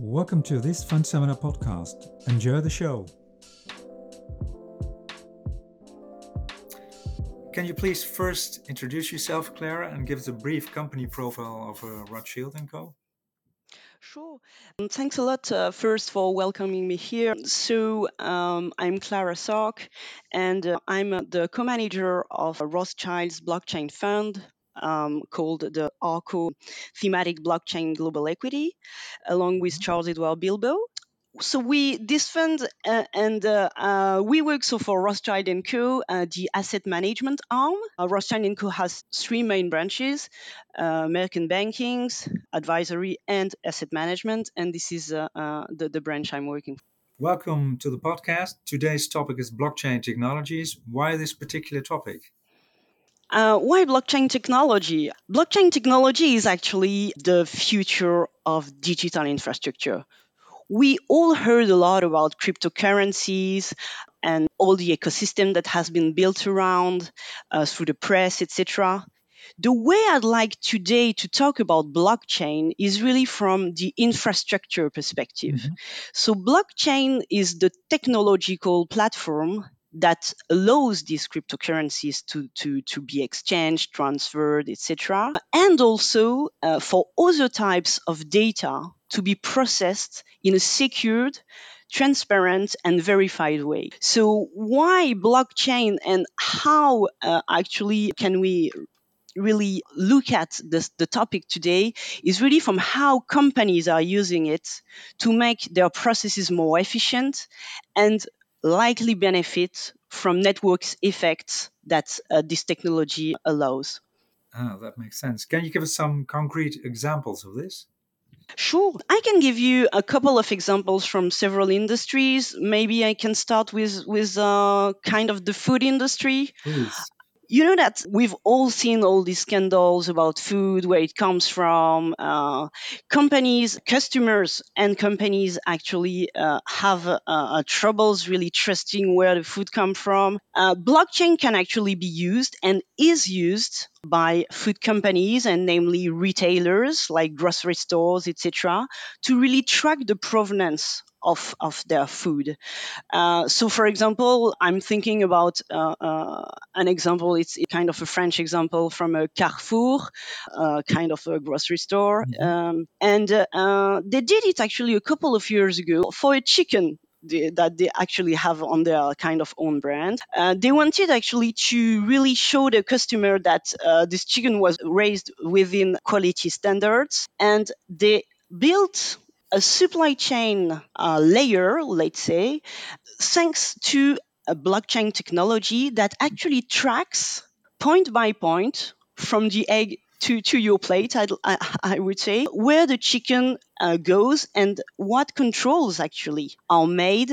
Welcome to this Fund Seminar podcast. Enjoy the show. Can you please first introduce yourself, Klara, and give us a brief company profile of uh, Rothschild & Co.? Sure. Um, thanks a lot uh, first for welcoming me here. So, um, I'm Klara Sok, and uh, I'm uh, the co manager of Rothschild's blockchain fund. Um, called the R-co Thematic Blockchain Global Equity, along with Charles-Edouard Bilbault so we this fund uh, and uh, uh, we work so for Rothschild and Co. Uh, the asset management arm. Uh, Rothschild and Co. has three main branches: uh, merchant bankings, advisory, and asset management. And this is the, the branch I'm working for. Welcome to the podcast. Today's topic is blockchain technologies. Why this particular topic? Uh, why blockchain technology? Blockchain technology is actually the future of digital infrastructure we all heard a lot about cryptocurrencies and all the ecosystem that has been built around uh, through the press, etc. The way I'd like today to talk about blockchain is really from the infrastructure perspective. Mm-hmm. So, blockchain is the technological platform that allows these cryptocurrencies to, to, to be exchanged, transferred, etc. And also uh, for other types of data to be processed in a secured, transparent, and verified way. So, why blockchain and how uh, actually can we really look at this, the topic today is really from how companies are using it to make their processes more efficient and likely benefit from networks effects that uh, this technology allows. Ah, that makes sense. Can you give us some concrete examples of this? Sure. I can give you a couple of examples from several industries. Maybe I can start with with uh, kind of the food industry. Please. You know that we've all seen all these scandals about food, where it comes from. Uh, companies, customers, and companies actually uh, have uh, uh troubles really trusting where the food comes from. Uh, blockchain can actually be used and is used by food companies and namely retailers like grocery stores, etc., to really track the provenance of, of their food. Uh, so, for example, I'm thinking about uh, uh, an example. It's kind of a French example from a Carrefour, uh, kind of a grocery store, mm-hmm. um, and uh, they did it actually a couple of years ago for a chicken that they actually have on their kind of own brand. Uh, they wanted actually to really show the customer that uh, this chicken was raised within quality standards, and they built a supply chain uh, layer, let's say, thanks to a blockchain technology that actually tracks point by point from the egg to, to your plate, I'd, I, I would say, where the chicken uh, goes and what controls actually are made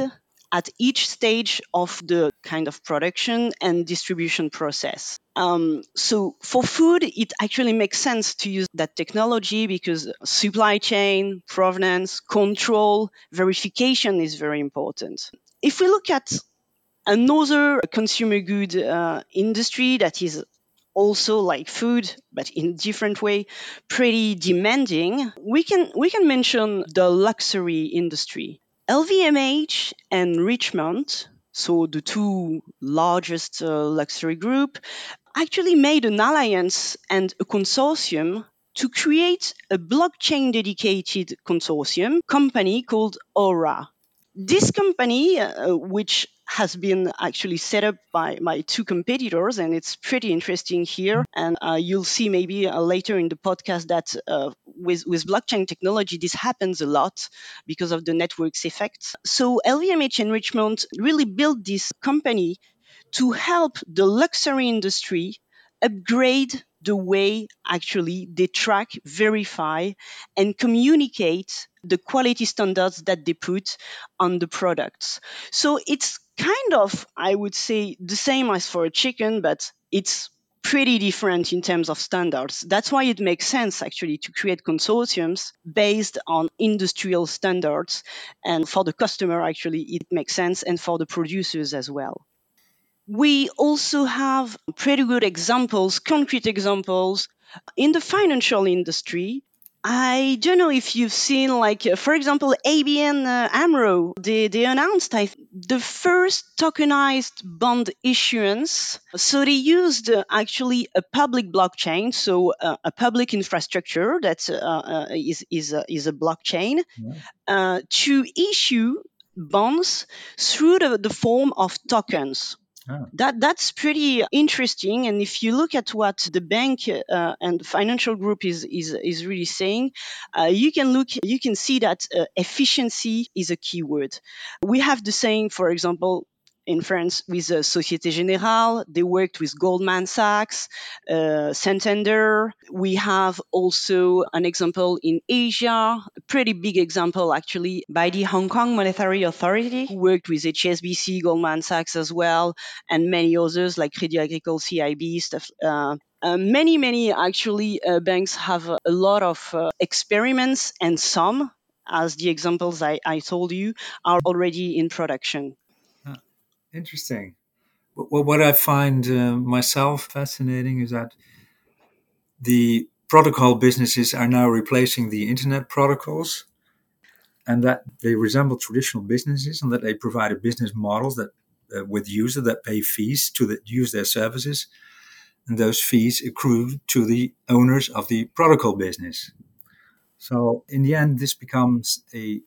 at each stage of the kind of production and distribution process. Um, so for food, it actually makes sense to use that technology because supply chain, provenance, control, verification is very important. If we look at another consumer good uh, industry that is also like food but in different way pretty demanding we can we can mention the luxury industry LVMH and Richemont, so the two largest uh, luxury group, actually made an alliance and a consortium to create a blockchain dedicated consortium company called Aura. This company, uh, which has been actually set up by my two competitors, and it's pretty interesting here. And uh, you'll see maybe uh, later in the podcast that uh, with with blockchain technology, this happens a lot because of the networks effect. So LVMH and Richemont really built this company to help the luxury industry upgrade the way actually they track, verify, and communicate the quality standards that they put on the products. So it's kind of, I would say, the same as for a chicken, but it's pretty different in terms of standards. That's why it makes sense actually to create consortiums based on industrial standards. And for the customer, actually, it makes sense, and for the producers as well. We also have pretty good examples, concrete examples in the financial industry. I don't know if you've seen, like, uh, for example, ABN uh, AMRO. They, they announced I, the first tokenized bond issuance. So they used uh, actually a public blockchain, so uh, a public infrastructure that uh, uh, is is a, is a blockchain, yeah. to issue bonds through the, the form of tokens. Oh. That that's pretty interesting. And if you look at what the bank uh, and financial group is is is really saying, uh, you can look, you can see that uh, efficiency is a key word. We have the saying, for example, in France with uh, Societe Generale. They worked with Goldman Sachs, uh, Santander. We have also an example in Asia, a pretty big example actually by the Hong Kong Monetary Authority, who worked with HSBC, Goldman Sachs as well, and many others like Crédit Agricole, CIB, stuff. Uh, uh, many, many actually uh, banks have a, lot of uh, experiments, and some, as the examples I, I told you, are already in production. Interesting. Well, what I find uh, myself fascinating is that the protocol businesses are now replacing the internet protocols and that they resemble traditional businesses and that they provide a business models that uh, with users that pay fees to the, use their services and those fees accrue to the owners of the protocol business so in the end this becomes a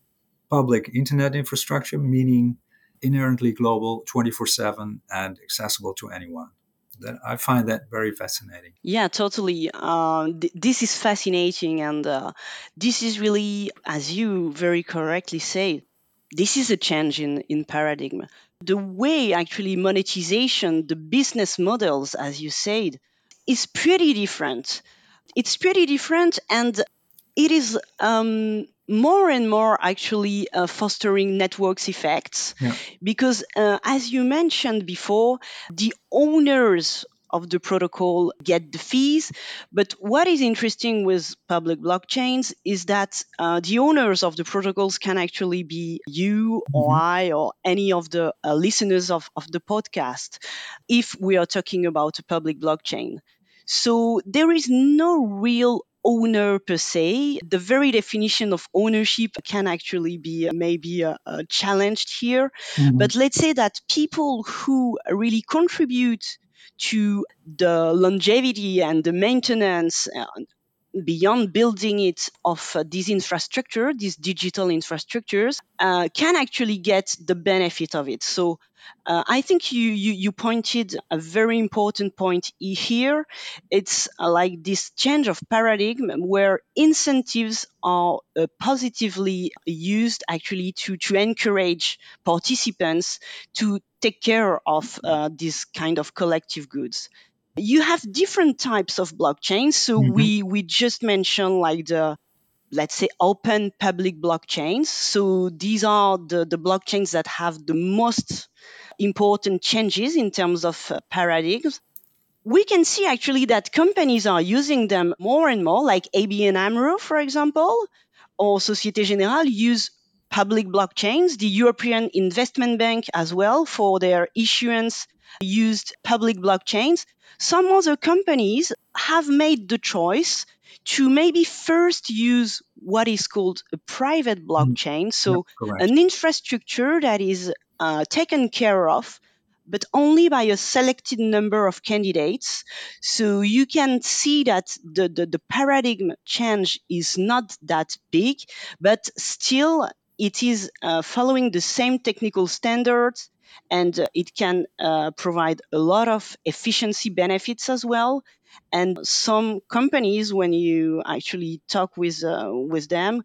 public internet infrastructure meaning inherently global, 24 7, and accessible to anyone. That I find that very fascinating. Yeah, totally. Uh, th- this is fascinating, and uh, this is really, as you very correctly say, this is a change in, in paradigm. The way actually monetization, the business models, as you said, is pretty different. It's pretty different, and it is um, more and more actually uh, fostering networks effects yeah. because uh, as you mentioned before the owners of the protocol get the fees. But what is interesting with public blockchains is that uh, the owners of the protocols can actually be you mm-hmm. or I or any of the uh, listeners of, of the podcast if we are talking about a public blockchain. So there is no real owner per se. The very definition of ownership can actually be maybe uh, uh, challenged here. Mm-hmm. But let's say that people who really contribute to the longevity and the maintenance uh, beyond building it of uh, this infrastructure, these digital infrastructures, uh, can actually get the benefit of it. So uh, I think you, you, you pointed a very important point here. It's uh, like this change of paradigm where incentives are uh, positively used actually to to encourage participants to take care of uh, this kind of collective goods you have different types of blockchains. So mm-hmm. we we just mentioned like the let's say open public blockchains. So these are the, the blockchains that have the most important changes in terms of uh, paradigms. We can see actually that companies are using them more and more, like ABN AMRO, for example, or Societe Generale use public blockchains. The European Investment Bank as well for their issuance used public blockchains. Some other companies have made the choice to maybe first use what is called a private mm-hmm. blockchain, so an infrastructure that is uh, taken care of but only by a selected number of candidates. So you can see that the, the, the, paradigm change is not that big, but still it is uh, following the same technical standards and uh, it can uh, provide a lot of efficiency benefits as well. And some companies, when you actually talk with uh, with them,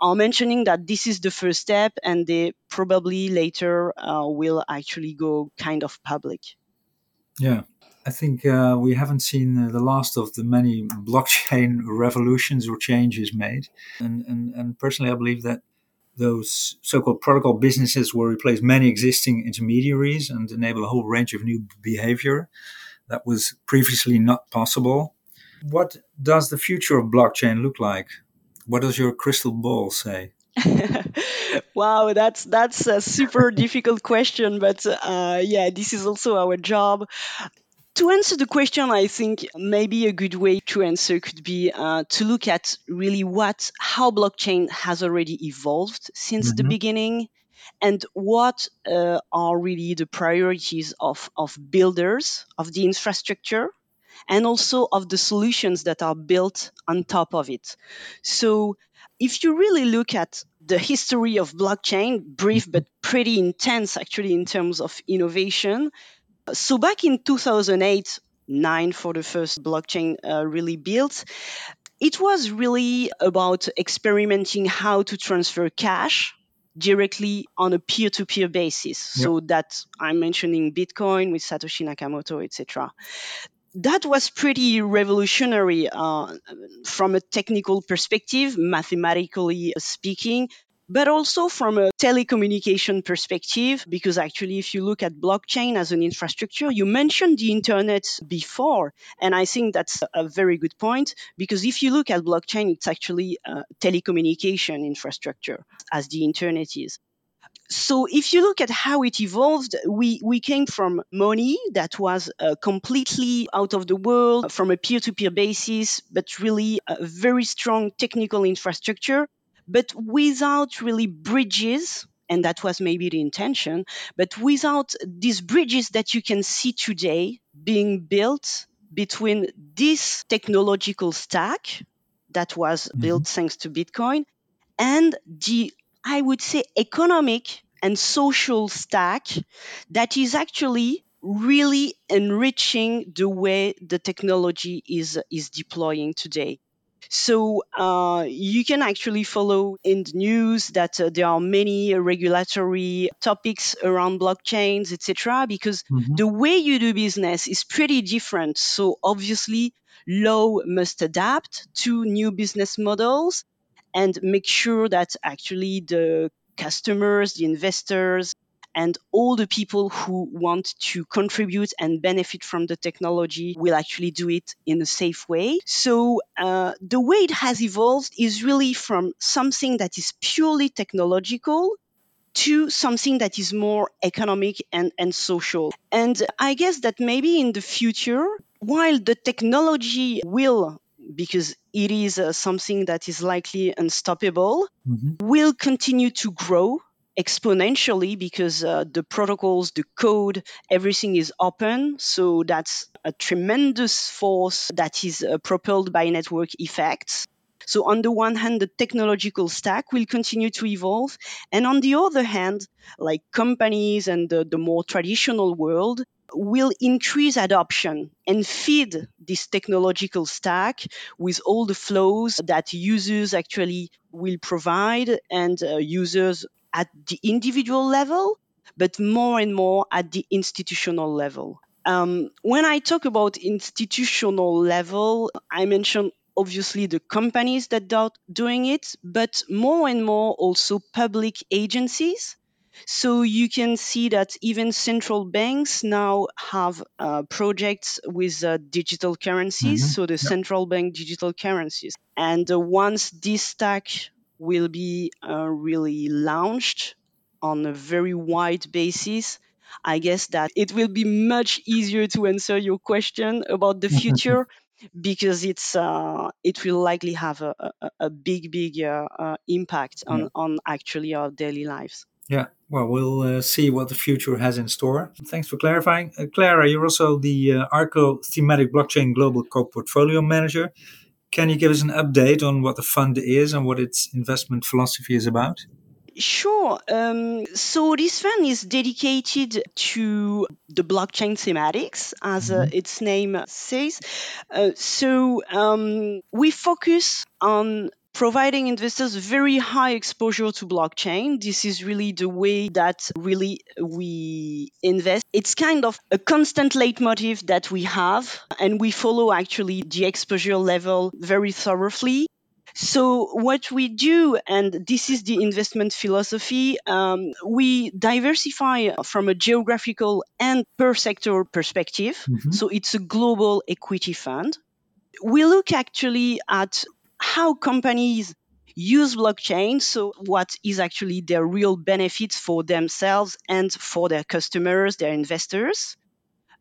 are mentioning that this is the first step, and they probably later will actually go kind of public. Yeah, I think uh, we haven't seen the last of the many blockchain revolutions or changes made, and and, and personally, I believe that those so-called protocol businesses will replace many existing intermediaries and enable a whole range of new behavior that was previously not possible. What does the future of blockchain look like? What does your crystal ball say? wow, that's that's a super difficult question, but uh, yeah, this is also our job to answer the question, I think maybe a good way to answer could be uh, to look at really what how blockchain has already evolved since mm-hmm. the beginning, and what uh, are really the priorities of of builders of the infrastructure, and also of the solutions that are built on top of it. So, if you really look at the history of blockchain, brief but pretty intense actually in terms of innovation so back in 2008, nine for the first blockchain uh, really built, it was really about experimenting how to transfer cash directly on a peer-to-peer basis. Yep. So that I'm mentioning Bitcoin with Satoshi Nakamoto, etc. That was pretty revolutionary uh, from a technical perspective, mathematically speaking, but also from a telecommunication perspective, because actually, if you look at blockchain as an infrastructure, you mentioned the internet before, and I think that's a very good point, because if you look at blockchain, it's actually a telecommunication infrastructure as the internet is. So if you look at how it evolved, we, we came from money that was uh, completely out of the world from a peer-to-peer basis, but really a very strong technical infrastructure but without really bridges and that was maybe the intention, but without these bridges that you can see today being built between this technological stack that was mm-hmm. built thanks to Bitcoin and the, I would say, economic and social stack that is actually really enriching the way the technology is, is deploying today. So uh, you can actually follow in the news that uh, there are many regulatory topics around blockchains, etc. Because mm-hmm. the way you do business is pretty different. So obviously, law must adapt to new business models and make sure that actually the customers, the investors, and all the people who want to contribute and benefit from the technology will actually do it in a safe way. So uh, the way it has evolved is really from something that is purely technological to something that is more economic and, and social. And I guess that maybe in the future, while the technology will because it is uh, something that is likely unstoppable, mm-hmm. will continue to grow exponentially because uh, the protocols, the code, everything is open. So that's a tremendous force that is uh, propelled by network effects. So, on the one hand, the technological stack will continue to evolve. And on the other hand, like companies and the, the more traditional world will increase adoption and feed this technological stack with all the flows that users actually will provide and uh, users at the individual level, but more and more at the institutional level. Um, when I talk about institutional level, I mention obviously the companies that are doing it, but more and more also public agencies. So you can see that even central banks now have uh, projects with uh, digital currencies, mm-hmm. so the yep. central bank digital currencies. And uh, once this stack will be uh, really launched on a very wide basis. I guess that it will be much easier to answer your question about the future because it's uh, it will likely have a, a, a big big uh, uh, impact on, yeah. on actually our daily lives. Yeah, well, we'll uh, see what the future has in store. Thanks for clarifying. Uh, Klara, you're also the uh, R-co Thematic Blockchain Global Co-Portfolio Manager. Can you give us an update on what the fund is and what its investment philosophy is about? Sure. Um, so this fund is dedicated to the blockchain thematics, as uh, mm-hmm. its name says. Uh, so um, we focus on providing investors very high exposure to blockchain. This is really the way that really we invest. It's kind of a constant leitmotif that we have, and we follow actually the exposure level very thoroughly. So what we do, and this is the investment philosophy, um, we diversify from a geographical and per sector perspective. Mm-hmm. So it's a global equity fund. We look actually at how companies use blockchain. So, what is actually their real benefits for themselves and for their customers, their investors?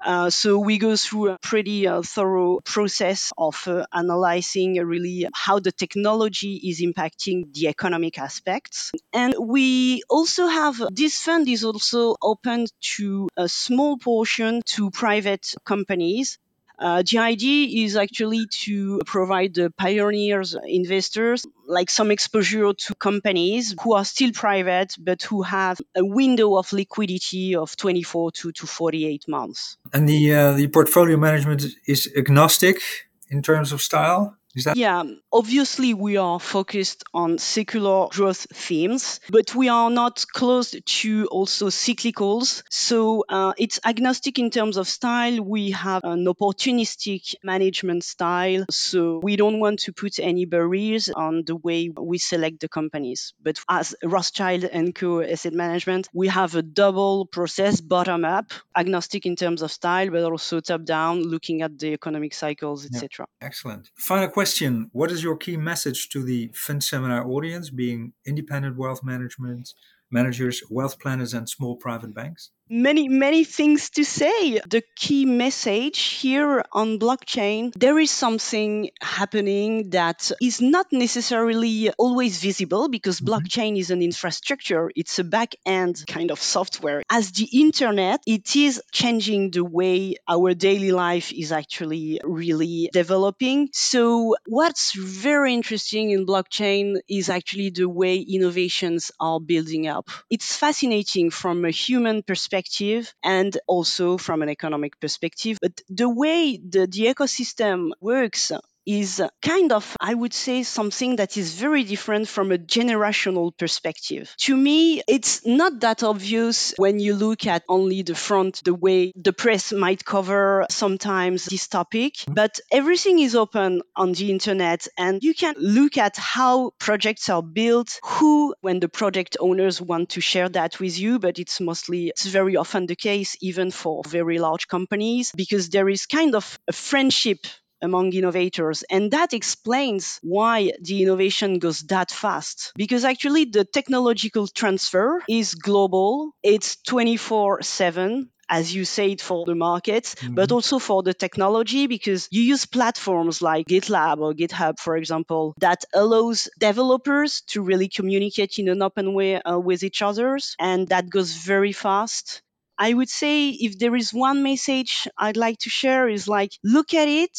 Uh, so we go through a pretty uh, thorough process of uh, analyzing really how the technology is impacting the economic aspects. And we also have this fund is also open to a small portion to private companies uh, the idea is actually to provide the pioneers, investors, like some exposure to companies who are still private, but who have a window of liquidity of 24 to, to 48 months. And the, uh, the portfolio management is agnostic in terms of style? That- yeah, obviously we are focused on secular growth themes, but we are not closed to also cyclicals. So uh, it's agnostic in terms of style. We have an opportunistic management style. So we don't want to put any barriers on the way we select the companies. But as Rothschild and Co. Asset Management, we have a double process, bottom up, agnostic in terms of style, but also top down, looking at the economic cycles, etc. Yeah. Excellent. Final question What is your key message to the Fund Seminar audience, being independent wealth management managers, wealth planners, and small private banks? Many many things to say. The key message here on blockchain there is something happening that is not necessarily always visible because mm-hmm. blockchain is an infrastructure. It's a back end kind of software. As the internet it is changing the way our daily life is actually really developing. So what's very interesting in blockchain is actually the way innovations are building up. It's fascinating from a human perspective perspective and also from an economic perspective. But the way the, the ecosystem works is kind of, I would say, something that is very different from a generational perspective. To me, it's not that obvious when you look at only the front, the way the press might cover sometimes this topic, but everything is open on the internet and you can look at how projects are built, who, when the project owners want to share that with you, but it's mostly, it's very often the case even for very large companies because there is kind of a friendship among innovators. And that explains why the innovation goes that fast. Because actually, the technological transfer is global, it's 24 7 as you said, for the markets, mm-hmm. but also for the technology, because you use platforms like GitLab or GitHub, for example, that allows developers to really communicate in an open way uh, with each others, and that goes very fast. I would say if there is one message I'd like to share is like look at it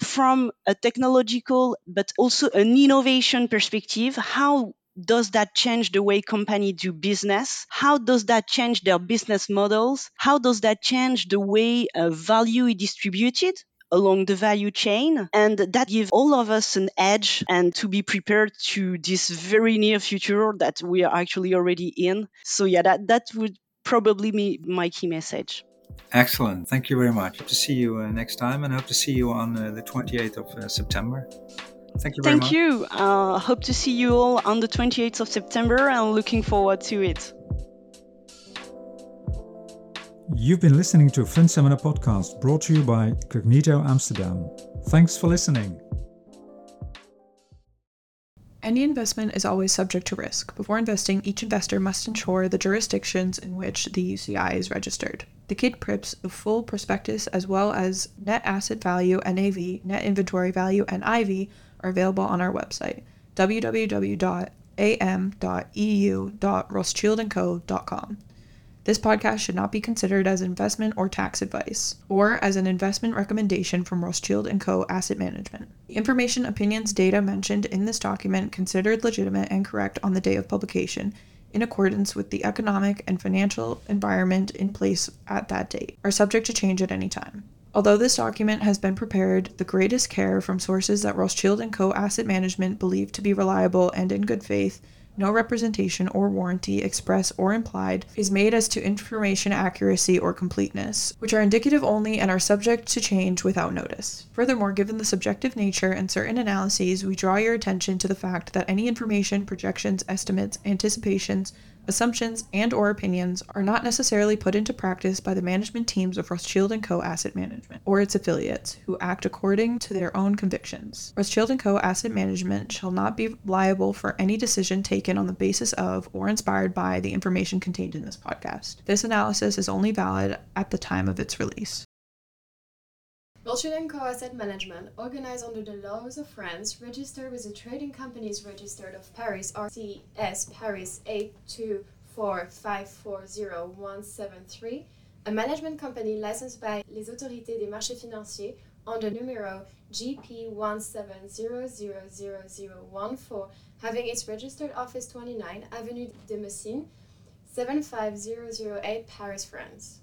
from a technological but also an innovation perspective. How does that change the way companies do business? How does that change their business models? How does that change the way uh, value is distributed? along the value chain and that gives all of us an edge and to be prepared to this very near future that we are actually already in so yeah that that would probably me, my key message. Excellent. Thank you very much. Hope to see you uh, next time and hope to see you on uh, the 28th of uh, September. Thank you very Thank much. you. Uh, hope to see you all on the 28th of September and looking forward to it. You've been listening to a Fund Seminar podcast brought to you by Cognito Amsterdam. Thanks for listening. Any investment is always subject to risk. Before investing, each investor must ensure the jurisdictions in which the UCI is registered. The KIID PRIIPS, the full prospectus, as well as net asset value, NAV, net inventory value, NIV are available on our website, www.am.eu.rothschildandco.com. This podcast should not be considered as investment or tax advice, or as an investment recommendation from Rothschild & Co. Asset Management. The information, opinions, data mentioned in this document considered legitimate and correct on the day of publication in accordance with the economic and financial environment in place at that date, are subject to change at any time. Although this document has been prepared the greatest care from sources that Rothschild & Co. Asset Management believe to be reliable and in good faith, no representation or warranty, express or implied, is made as to information accuracy or completeness, which are indicative only and are subject to change without notice. Furthermore, given the subjective nature and certain analyses, we draw your attention to the fact that any information, projections, estimates, anticipations, assumptions and or opinions are not necessarily put into practice by the management teams of Rothschild & Co. Asset Management or its affiliates who act according to their own convictions. Rothschild & Co. Asset Management shall not be liable for any decision taken on the basis of or inspired by the information contained in this podcast. This analysis is only valid at the time of its release. Rothschild & Co Asset Management, organized under the laws of France, registered with the Trading Companies Registered of Paris RCS Paris 824540173, a management company licensed by les autorités des marchés financiers under numéro GP17000014, having its registered office 29 Avenue de Messine, 75008 Paris, France.